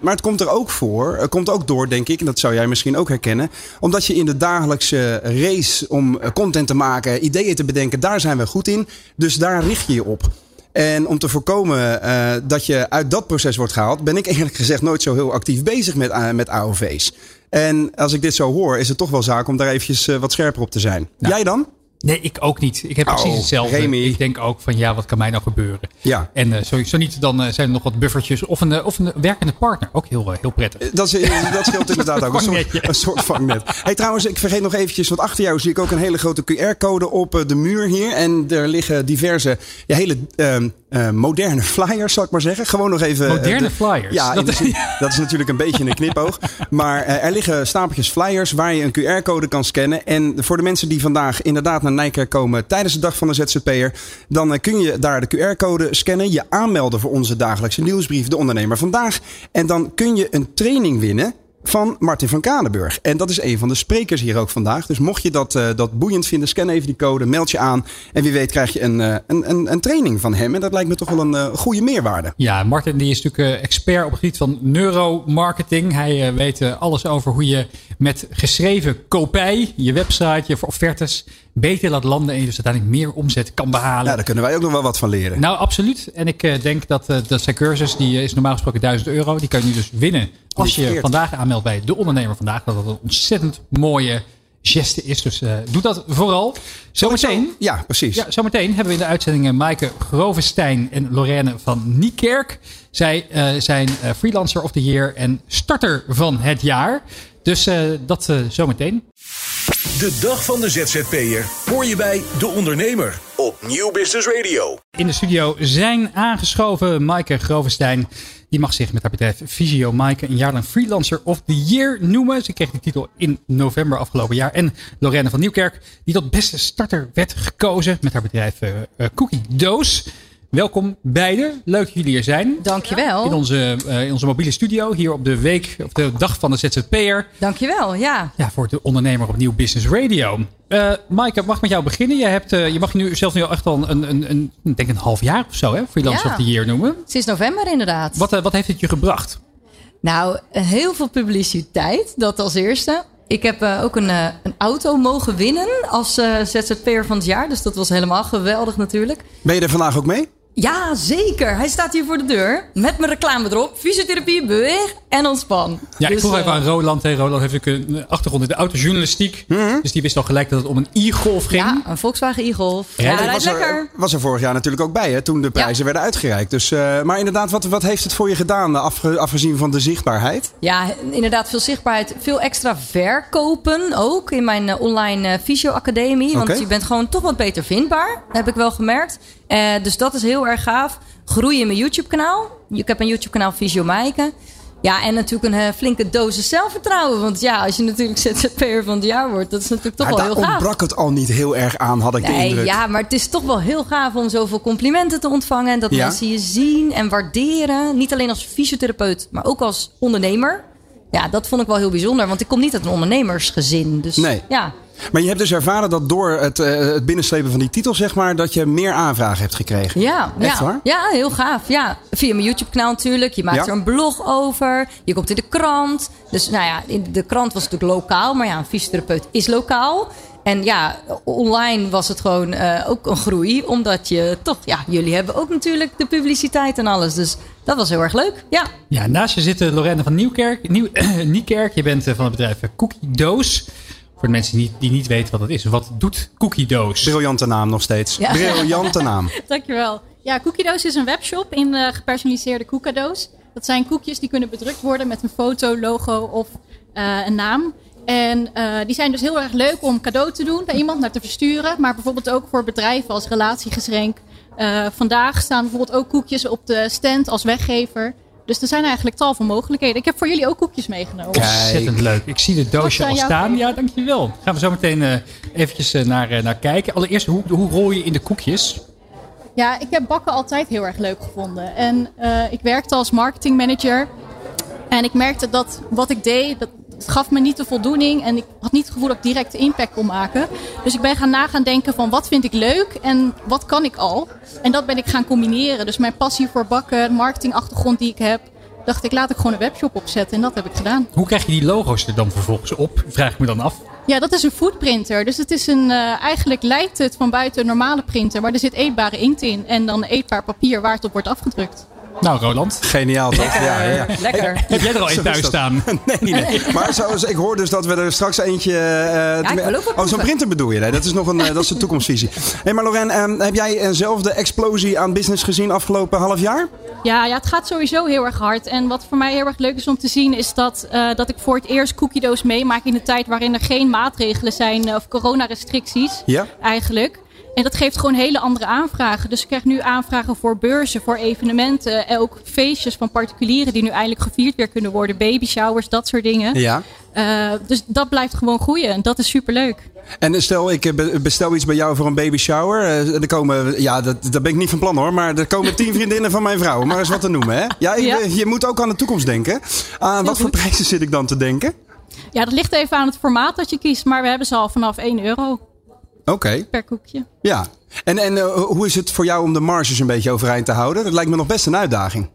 maar het komt er ook voor. Het komt ook door, denk ik. En dat zou jij misschien ook herkennen. Omdat je in de dagelijkse race om content te maken, ideeën te bedenken, daar zijn we goed in. Dus daar richt je je op. En om te voorkomen uh, dat je uit dat proces wordt gehaald, ben ik eerlijk gezegd nooit zo heel actief bezig met, uh, met AOV's. En als ik dit zo hoor, is het toch wel zaak om daar eventjes uh, wat scherper op te zijn. Jij dan? Nee, ik ook niet. Ik heb oh, precies hetzelfde. Remy. Ik denk ook van ja, wat kan mij nou gebeuren? Ja. En uh, zo, zo, niet, dan uh, zijn er nog wat buffertjes. Of een, uh, of een werkende partner. Ook heel, heel prettig. Dat, is, dat scheelt inderdaad ook. Een soort, een soort vangnet. Hey, trouwens, ik vergeet nog eventjes. Want achter jou zie ik ook een hele grote QR-code op de muur hier. En er liggen diverse, ja, hele uh, moderne flyers, zal ik maar zeggen. Gewoon nog even. Moderne de, flyers? Ja, dat, is, dat is natuurlijk een beetje een knipoog. Maar er liggen stapeltjes flyers waar je een QR-code kan scannen. En voor de mensen die vandaag inderdaad naar Nijkerk komen tijdens de dag van de ZZP'er, dan kun je daar de QR-code scannen, je aanmelden voor onze dagelijkse nieuwsbrief, de ondernemer vandaag. En dan kun je een training winnen van Martin van Kadenburg. En dat is een van de sprekers hier ook vandaag. Dus mocht je dat, uh, dat boeiend vinden, scan even die code, meld je aan. En wie weet krijg je een, uh, een, een, training van hem. En dat lijkt me toch wel een goede meerwaarde. Ja, Martin die is natuurlijk expert op het gebied van neuromarketing. Hij weet alles over hoe je met geschreven kopij je website, je offertes beter laat landen en je dus uiteindelijk meer omzet kan behalen. Ja, daar kunnen wij ook nog wel wat van leren. Nou, absoluut. En ik uh, denk dat uh, dat zijn cursus, die is normaal gesproken 1000 euro. Die kan je nu dus winnen als je vandaag aanmeldt bij De Ondernemer Vandaag. Dat dat een ontzettend mooie geste is. Dus uh, doe dat vooral. Zometeen. Zo, ja, precies. Ja, zometeen hebben we in de uitzending Maaike Grovestein en Lorraine van Niekerk. Zij uh, zijn freelancer of the year en starter van het jaar. Dus dat zometeen. De dag van de ZZP'er hoor je bij De Ondernemer op Nieuw Business Radio. In de studio zijn aangeschoven Maaike Grovestein. Die mag zich met haar bedrijf Visio Maaike een jaar lang Freelancer of the Year noemen. Ze kreeg die titel in november afgelopen jaar. En Lorraine van Nieuwkerk, die tot beste starter werd gekozen met haar bedrijf uh, uh, Cookie Doos. Welkom beiden. Leuk dat jullie er zijn. Dankjewel. In onze, uh, in onze mobiele studio hier op de week, of de dag van de ZZP'er. Dankjewel, ja. Ja, voor de ondernemer op Nieuw Business Radio. Uh, Maaike, mag ik met jou beginnen? Je, hebt, uh, je mag nu zelf nu al echt al een, een, een, ik denk een half jaar of zo, hè? Freelancer ja. of the Year noemen. Sinds november inderdaad. Wat, uh, wat heeft het je gebracht? Nou, heel veel publiciteit, dat als eerste. Ik heb uh, ook een, uh, een, auto mogen winnen als uh, ZZP'er van het jaar. Dus dat was helemaal geweldig natuurlijk. Ben je er vandaag ook mee? Ja, zeker. Hij staat hier voor de deur. Met mijn reclame erop. Fysiotherapie, beweeg en ontspan. Ja, dus, ik vroeg even aan Roland. Hey, Roland heeft ook een achtergrond in de autojournalistiek. Mm -hmm. Dus die wist al gelijk dat het om een e-golf ging. Ja, een Volkswagen e-golf. Ja, ja dat was lekker. Er, was er vorig jaar natuurlijk ook bij, hè, toen de prijzen ja. werden uitgereikt. Dus, uh, maar inderdaad, wat, wat heeft het voor je gedaan, afge, afgezien van de zichtbaarheid? Ja, inderdaad, veel zichtbaarheid. Veel extra verkopen ook in mijn uh, online uh, fysio-academie. Want okay. je bent gewoon toch wat beter vindbaar, heb ik wel gemerkt. Uh, dus dat is heel erg gaaf. Groeien in mijn YouTube-kanaal. Ik heb een YouTube-kanaal Visio Maaike. Ja, en natuurlijk een uh, flinke dosis zelfvertrouwen. Want ja, als je natuurlijk ZZP'er van het jaar wordt, dat is natuurlijk toch maar wel heel gaaf. Daar ontbrak het al niet heel erg aan, had ik nee, de indruk. Ja, maar het is toch wel heel gaaf om zoveel complimenten te ontvangen. En dat ja. mensen je zien en waarderen. Niet alleen als fysiotherapeut, maar ook als ondernemer. Ja, dat vond ik wel heel bijzonder. Want ik kom niet uit een ondernemersgezin. Dus nee. ja. Maar je hebt dus ervaren dat door het, uh, het binnenslepen van die titel, zeg maar, dat je meer aanvragen hebt gekregen. Ja, Echt ja. waar? Ja, heel gaaf. Ja. Via mijn YouTube-kanaal natuurlijk. Je maakt Ja. er een blog over. Je komt in de krant. Dus nou ja, in de krant was het natuurlijk lokaal. Maar ja, een fysiotherapeut is lokaal. En ja, online was het gewoon eh, ook een groei. Omdat je toch, ja, jullie hebben ook natuurlijk de publiciteit en alles. Dus dat was heel erg leuk. Ja. Ja, naast je zit eh, Lorraine van Nieuwkerk. Nieuw, Niekerk. Je bent eh, van het bedrijf Cookie Doos. Voor de mensen die niet, die niet weten wat het is. Wat doet Cookie Doos? Briljante naam nog steeds. Ja. Briljante naam. Dankjewel. Ja, Cookie Doos is een webshop in uh, gepersonaliseerde koekadoos. Dat zijn koekjes die kunnen bedrukt worden met een foto, logo of uh, een naam. En uh, die zijn dus heel erg leuk om cadeau te doen bij iemand, naar te versturen. Maar bijvoorbeeld ook voor bedrijven als relatiegeschenk. Uh, vandaag staan bijvoorbeeld ook koekjes op de stand als weggever. Dus er zijn eigenlijk tal van mogelijkheden. Ik heb voor jullie ook koekjes meegenomen. Ontzettend leuk. Ik zie het doosje al staan. Ja, dankjewel. Gaan we zo meteen uh, eventjes uh, naar, uh, naar kijken. Allereerst, hoe, hoe rol je in de koekjes? Ja, ik heb bakken altijd heel erg leuk gevonden. En ik werkte als marketingmanager. En ik merkte dat wat ik deed, dat het gaf me niet de voldoening. En ik had niet het gevoel dat ik direct impact kon maken. Dus ik ben gaan nagaan denken van wat vind ik leuk en wat kan ik al. En dat ben ik gaan combineren. Dus mijn passie voor bakken, de marketingachtergrond die ik heb. Dacht ik, laat ik gewoon een webshop opzetten. En dat heb ik gedaan. Hoe krijg je die logo's er dan vervolgens op? Vraag ik me dan af. Ja, dat is een foodprinter. Dus het is een, uh, eigenlijk lijkt het van buiten een normale printer. Maar er zit eetbare inkt in. En dan eetbaar papier waar het op wordt afgedrukt. Nou, Roland. Geniaal toch? Ja, ja, ja. Lekker. Heb jij er al een thuis staan? nee, nee. Maar zoals, ik hoor dus dat we er straks eentje... Uh, ja, oh, zo'n printer bedoel je? Nee, dat is nog een, uh, dat is de toekomstvisie. hey, maar Lorraine, um, heb jij eenzelfde explosie aan business gezien afgelopen half jaar? Ja, ja, het gaat sowieso heel erg hard. En wat voor mij heel erg leuk is om te zien... is dat, uh, dat ik voor het eerst cookiedoos meemaak in een tijd... waarin er geen maatregelen zijn of coronarestricties ja? eigenlijk... En dat geeft gewoon hele andere aanvragen. Dus ik krijg nu aanvragen voor beurzen, voor evenementen. En ook feestjes van particulieren die nu eindelijk gevierd weer kunnen worden. Baby showers, dat soort dingen. Ja. Uh, dus dat blijft gewoon groeien. En dat is superleuk. En stel, ik bestel iets bij jou voor een baby shower. Er komen, ja, dat, dat ben ik niet van plan hoor. Maar er komen tien vriendinnen van mijn vrouw. Maar eens wat te noemen, hè? Ja, ik, Ja. je moet ook aan de toekomst denken. Aan wat voor prijzen zit ik dan te denken? Ja, dat ligt even aan het formaat dat je kiest. Maar we hebben ze al vanaf 1 euro Oké, per koekje. ja. En, en eh, hoe is het voor jou om de marges een beetje overeind te houden? Dat lijkt me nog best een uitdaging.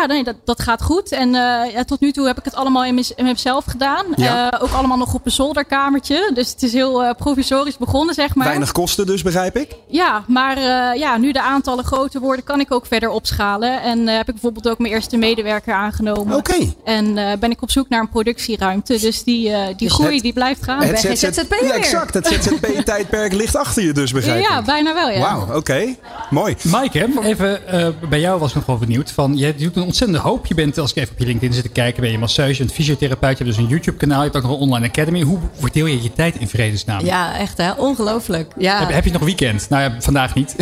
Ja, nee, dat, dat gaat goed. En uh, ja, tot nu toe heb ik het allemaal in, in mezelf gedaan. Ja. Uh, ook allemaal nog op een zolderkamertje. Dus het is heel uh, provisorisch begonnen, zeg maar. Weinig kosten dus, begrijp ik? Ja, maar ja, nu de aantallen groter worden, kan ik ook verder opschalen. En heb ik bijvoorbeeld ook mijn eerste medewerker aangenomen. Oké. Okay. En ben ik op zoek naar een productieruimte. Dus die, die dus groei, het, die blijft gaan. Het ZZ, ZZP ja, exact. Het ZZP-tijdperk ligt achter je dus, begrijp ik? Ja, bijna wel, ja. Wauw, oké. Okay. Mooi. Mike, even bij jou was ik nog wel benieuwd. Van, je doet een ontzettende hoop. Je bent, als ik even op je LinkedIn zit te kijken, ben je masseuse, een fysiotherapeut. Je hebt dus een YouTube kanaal. Je hebt ook nog een online academy. Hoe verdeel je je tijd in vredesnaam? Ja, echt hè. Ongelooflijk. Ja. Heb, heb, je nog weekend? Nou ja, vandaag niet.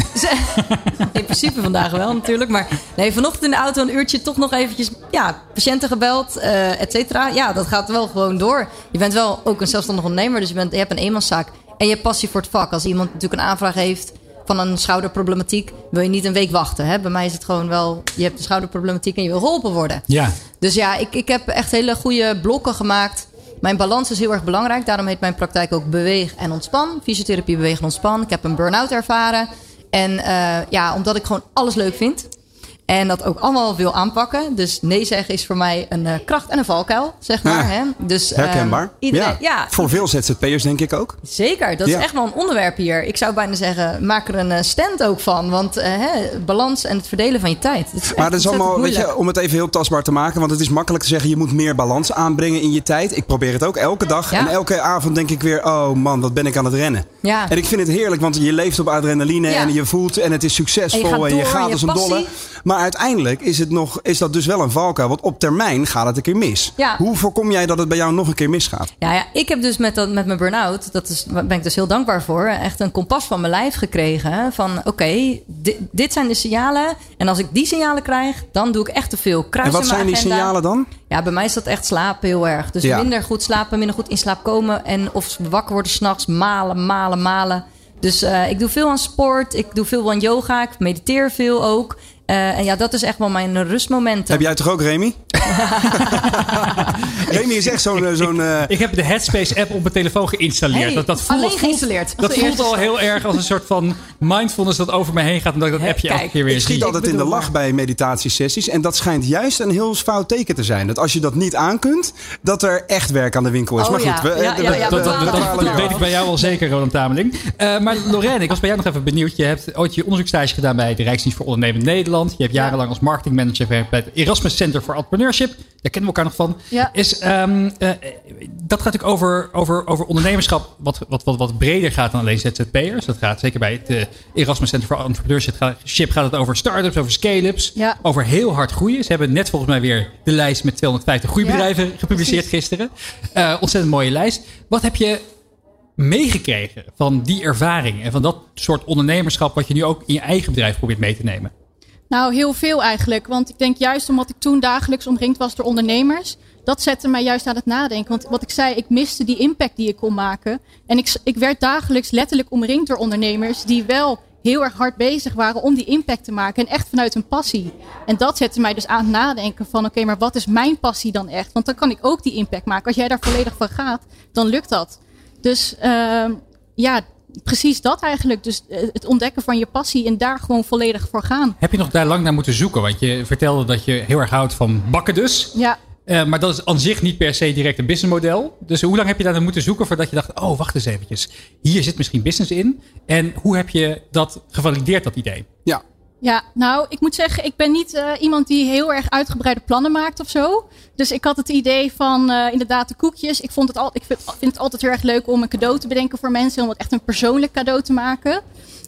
in principe vandaag wel natuurlijk. Maar nee, vanochtend in de auto een uurtje toch nog eventjes ja, patiënten gebeld, uh, et cetera. Ja, dat gaat wel gewoon door. Je bent wel ook een zelfstandig ondernemer. Dus je, bent, je hebt een eenmanszaak. En je hebt passie voor het vak. Als iemand natuurlijk een aanvraag heeft van een schouderproblematiek wil je niet een week wachten. Hè? Bij mij is het gewoon wel, je hebt een schouderproblematiek en je wil geholpen worden. Ja. Dus ja, ik, ik heb echt hele goede blokken gemaakt. Mijn balans is heel erg belangrijk. Daarom heet mijn praktijk ook Beweeg en Ontspan. Fysiotherapie Beweeg en Ontspan. Ik heb een burn-out ervaren. En uh, ja, omdat ik gewoon alles leuk vind. En dat ook allemaal wil aanpakken. Dus nee zeggen is voor mij een uh, kracht en een valkuil, zeg maar. hè? Dus, herkenbaar. Uh, iedereen, ja. ja. Voor veel ZZP'ers denk ik ook. Zeker, dat is echt wel een onderwerp hier. Ik zou bijna zeggen, maak er een eh, stand ook van. Want uh, hè, balans en het verdelen van je tijd. Dat maar dat is allemaal, weet je, om het even heel tastbaar te maken. Want het is makkelijk te zeggen, je moet meer balans aanbrengen in je tijd. Ik probeer het ook elke dag. En elke avond denk ik weer, oh man, wat ben ik aan het rennen. Ja. En ik vind het heerlijk, want je leeft op adrenaline en je voelt en het is succesvol. En je gaat, en je gaat als een dolle. Maar uiteindelijk is, het nog, is dat dus wel een valkuil. Want op termijn gaat het een keer mis. Ja. Hoe voorkom jij dat het bij jou nog een keer misgaat? Ja, ja ik heb dus met, dat, met mijn burn-out, dat is, ben ik dus heel dankbaar voor, echt een kompas van mijn lijf gekregen. Van oké, dit, dit, zijn de signalen. En als ik die signalen krijg, dan doe ik echt te veel. Kruis en wat zijn die signalen dan? Ja, bij mij is dat echt slapen heel erg. Dus minder goed slapen, minder goed in slaap komen. En of wakker worden s'nachts, malen, malen, malen. Dus uh, ik doe veel aan sport, ik doe veel aan yoga, ik mediteer veel ook. Uh, en ja, dat is echt wel mijn rustmomenten. Heb jij toch ook, Remy? Remy is echt zo'n... zo'n uh... ik, heb de Headspace-app op mijn telefoon geïnstalleerd. Hey, dat, dat voelt, alleen geïnstalleerd. Dat voelt al heel erg als een soort van mindfulness dat over me heen gaat. En dat ik dat appje elke keer weer ik zie. Ik schiet altijd in de lach bij meditatiesessies. En dat schijnt juist een heel fout teken te zijn. Dat als je dat niet aankunt, dat er echt werk aan de winkel is. Oh, maar goed, ja. we, ja, ja, ja, dat, dat, dat, dat weet ik bij jou wel zeker, Roland Tameling. Uh, maar Lorraine, ik was bij jou nog even benieuwd. Je hebt ooit je onderzoekstage gedaan bij de Rijksdienst voor Ondernemen Nederland. Je hebt jarenlang als marketingmanager gewerkt bij het Erasmus Center for Entrepreneurship. Daar kennen we elkaar nog van. Ja. Is, um, uh, dat gaat natuurlijk over, over, over ondernemerschap wat, wat, wat, wat breder gaat dan alleen ZZP'ers. Dat gaat zeker bij het uh, Erasmus Center for Entrepreneurship gaat het over start-ups, over scale-ups. Ja. Over heel hard groeien. Ze hebben net volgens mij weer de lijst met 250 groeibedrijven ja, gepubliceerd precies. gisteren. Uh, ontzettend mooie lijst. Wat heb je meegekregen van die ervaring en van dat soort ondernemerschap wat je nu ook in je eigen bedrijf probeert mee te nemen? Nou, heel veel eigenlijk. Want ik denk juist omdat ik toen dagelijks omringd was door ondernemers, dat zette mij juist aan het nadenken. Want wat ik zei, ik miste die impact die ik kon maken. En ik, ik werd dagelijks letterlijk omringd door ondernemers die wel heel erg hard bezig waren om die impact te maken. En echt vanuit een passie. En dat zette mij dus aan het nadenken van oké, maar wat is mijn passie dan echt? Want dan kan ik ook die impact maken. Als jij daar volledig van gaat, dan lukt dat. Dus uh, ja, precies dat eigenlijk. Dus het ontdekken van je passie en daar gewoon volledig voor gaan. Heb je nog daar lang naar moeten zoeken? Want je vertelde dat je heel erg houdt van bakken dus. Ja. Uh, maar dat is aan zich niet per se direct een businessmodel. Dus hoe lang heb je daar naar moeten zoeken voordat je dacht... oh, wacht eens eventjes. Hier zit misschien business in. En hoe heb je dat gevalideerd, dat idee? Ja, ja, nou, ik moet zeggen, ik ben niet uh, iemand die heel erg uitgebreide plannen maakt of zo. Dus ik had het idee van uh, inderdaad de koekjes. Ik, vond het ik vind, vind, het altijd heel erg leuk om een cadeau te bedenken voor mensen. Om het echt een persoonlijk cadeau te maken.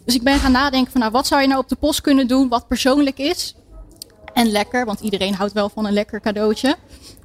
Dus ik ben gaan nadenken van, nou, wat zou je nou op de post kunnen doen wat persoonlijk is? En lekker, want iedereen houdt wel van een lekker cadeautje.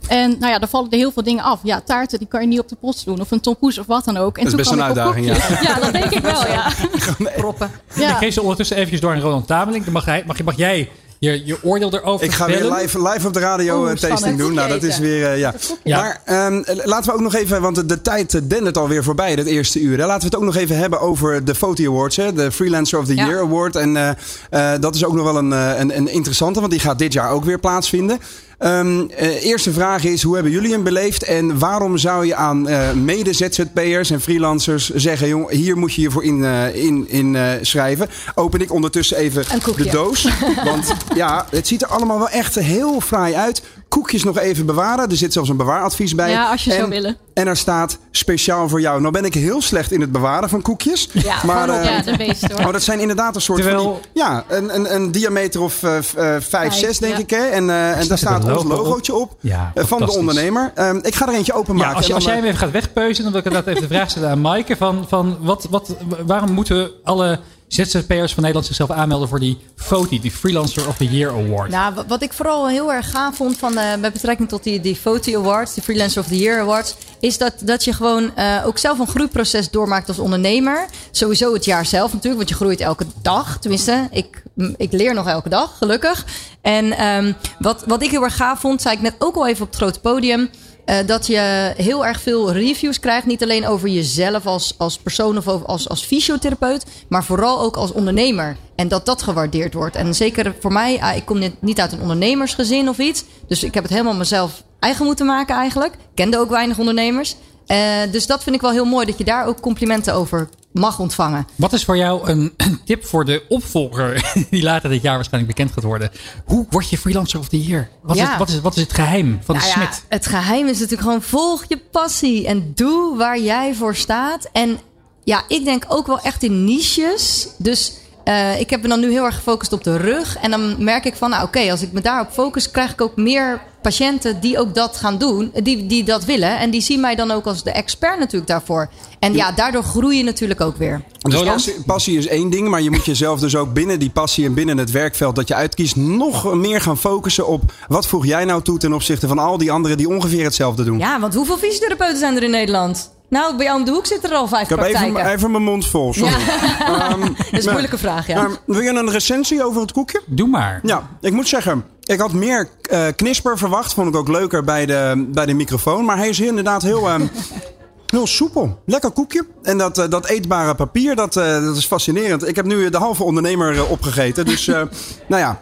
En nou ja, dan vallen er heel veel dingen af. Ja, taarten die kan je niet op de post doen. Of een tompoes of wat dan ook. En dat is best een uitdaging, ja. Ja, dat denk ik wel, ja. Proppen. Ja. Ik geef ze ondertussen eventjes door aan Roland Tameling. Dan mag, hij, mag, mag jij je, je oordeel erover Ik ga weer live, live op de radio Oeh, tasting doen. Nou, dat is weer, uh, ja. Ja. Maar um, laten we ook nog even, want de tijd dendert alweer voorbij, dat eerste uur. Hè. Laten we het ook nog even hebben over de Foti Awards, hè, de Freelancer of the Ja. Year Award. En uh, uh, dat is ook nog wel een, een, een interessante, want die gaat dit jaar ook weer plaatsvinden. Ehm, eh, eerste vraag is, hoe hebben jullie hem beleefd? En waarom zou je aan eh, mede-ZZP'ers en freelancers zeggen... Jong, hier moet je je voor in, eh, in, in schrijven? Open ik ondertussen even de doos. Want ja, het ziet er allemaal wel echt heel fraai uit. Koekjes nog even bewaren. Er zit zelfs een bewaaradvies bij. Ja, als je en, zou willen. En er staat speciaal voor jou. Nou ben ik heel slecht in het bewaren van koekjes. Ja, maar, eh, Ja, de beest hoor. Oh, dat zijn inderdaad een soort Terwijl- van die- ja, een, een, een diameter of eh, v- eh, 5, 6 denk ja. ik. Hè? En, eh, en daar staat ons op? logootje op. Ja, van de ondernemer. Ehm, ik ga er eentje openmaken. Ja, als, je, als jij hem even gaat wegpeuzen, dan wil ik inderdaad even de vraag stellen aan Maaike. Van, van wat, wat, waarom moeten alle ZZP'ers van Nederland zichzelf aanmelden voor die FOTI, die Freelancer of the Year Award? Nou, wa- wat ik vooral heel erg gaaf vond van, eh, met betrekking tot die, die FOTI Awards, die Freelancer of the Year Awards, is dat, dat je gewoon eh, ook zelf een groeiproces doormaakt als ondernemer. Sowieso het jaar zelf natuurlijk, want je groeit elke dag. Tenminste, ik, m, ik leer nog elke dag, gelukkig. En ehm, wat, wat ik heel erg gaaf vond, zei ik net ook al even op het grote podium. eh, dat je heel erg veel reviews krijgt. Niet alleen over jezelf als, als persoon of als, als fysiotherapeut. Maar vooral ook als ondernemer. En dat dat gewaardeerd wordt. En zeker voor mij, ah, ik kom net niet uit een ondernemersgezin of iets. Dus ik heb het helemaal mezelf eigen moeten maken eigenlijk. Kende ook weinig ondernemers. Eh, dus dat vind ik wel heel mooi. Dat je daar ook complimenten over mag ontvangen. Wat is voor jou een, een tip voor de opvolger die later dit jaar waarschijnlijk bekend gaat worden? Hoe word je Freelancer of the Year? Wat, Ja. is, wat, is, wat is het geheim van de Nou ja, smid? het geheim is natuurlijk gewoon volg je passie en doe waar jij voor staat. En ja, ik denk ook wel echt in niches. Dus eh, ik heb me dan nu heel erg gefocust op de rug. En dan merk ik van, nou oké, als ik me daarop focus, krijg ik ook meer patiënten die ook dat gaan doen, die, die dat willen. En die zien mij dan ook als de expert natuurlijk daarvoor. En ja, daardoor groei je natuurlijk ook weer. Dus passie, passie is één ding, maar je moet jezelf dus ook binnen die passie en binnen het werkveld dat je uitkiest nog meer gaan focussen op wat voeg jij nou toe ten opzichte van al die anderen die ongeveer hetzelfde doen. Ja, want hoeveel fysiotherapeuten zijn er in Nederland? Nou, bij jou om de hoek zitten er al vijf Ik heb praktijken. even, even mijn mond vol, sorry. Ehm, Dat is een moeilijke vraag, ja. maar wil je een recensie over het koekje? Doe maar. Ja, ik moet zeggen, ik had meer eh, knisper verwacht. Vond ik ook leuker bij de, bij de microfoon. Maar hij is inderdaad heel, ehm, heel soepel. Lekker koekje. En dat, eh, dat eetbare papier, dat, eh, dat is fascinerend. Ik heb nu de halve ondernemer opgegeten. Dus, eh, nou ja.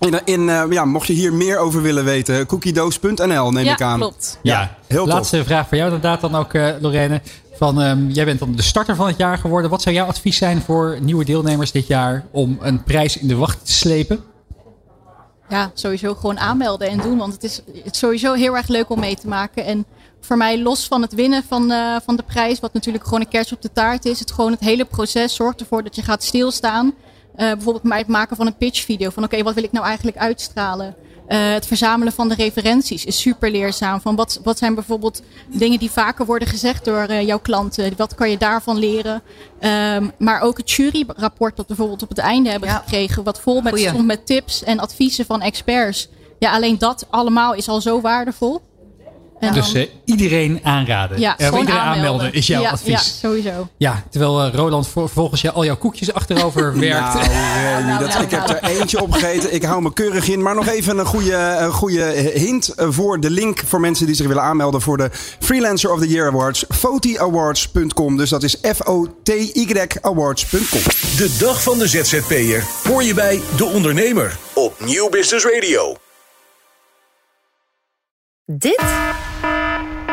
In, in, eh, ja, mocht je hier meer over willen weten, cookiedoos.nl neem ja, ik aan. klopt. Ja, heel tof. laatste vraag voor jou inderdaad dan ook, eh, Lorraine. Van, ehm, jij bent dan de starter van het jaar geworden. Wat zou jouw advies zijn voor nieuwe deelnemers dit jaar om een prijs in de wacht te slepen? Ja, sowieso gewoon aanmelden en doen. Want het is, het is sowieso heel erg leuk om mee te maken. En voor mij, los van het winnen van, eh, van de prijs, wat natuurlijk gewoon een kers op de taart is, het gewoon het hele proces zorgt ervoor dat je gaat stilstaan. Eh, bijvoorbeeld bij het maken van een pitchvideo. Van oké, wat wil ik nou eigenlijk uitstralen? Eh, het verzamelen van de referenties is super leerzaam. Van wat, wat zijn bijvoorbeeld dingen die vaker worden gezegd door eh, jouw klanten? Wat kan je daarvan leren? Ehm, maar ook het juryrapport dat we bijvoorbeeld op het einde hebben gekregen. Wat vol met, stond met tips en adviezen van experts. Ja, alleen dat allemaal is al zo waardevol. En Dus dan- eh, iedereen aanraden. ja, Eh, iedereen aanmelden. aanmelden is jouw ja, advies. Ja, sowieso. Ja, terwijl eh, Roland voor- volgens jou al jouw koekjes achterover werkt. Nou, Remy, dat, ik heb er eentje opgegeten. Ik hou me keurig in. Maar nog even een goede, een goede hint voor de link voor mensen die zich willen aanmelden voor de Freelancer of the Year Awards. Fotiawards.com. Dus dat is F-O-T-Y awards.com. De dag van de ZZP'er hoor je bij De Ondernemer op Nieuw Business Radio. Dit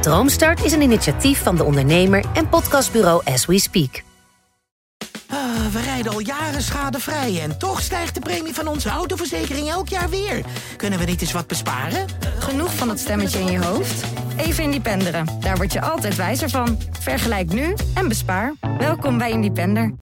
Droomstart is een initiatief van de ondernemer en podcastbureau As We Speak. Ah, we rijden al jaren schadevrij en toch stijgt de premie van onze autoverzekering elk jaar weer. Kunnen we niet eens wat besparen? Genoeg van dat stemmetje in je hoofd? Even Independeren. Daar word je altijd wijzer van. Vergelijk nu en bespaar. Welkom bij Independer.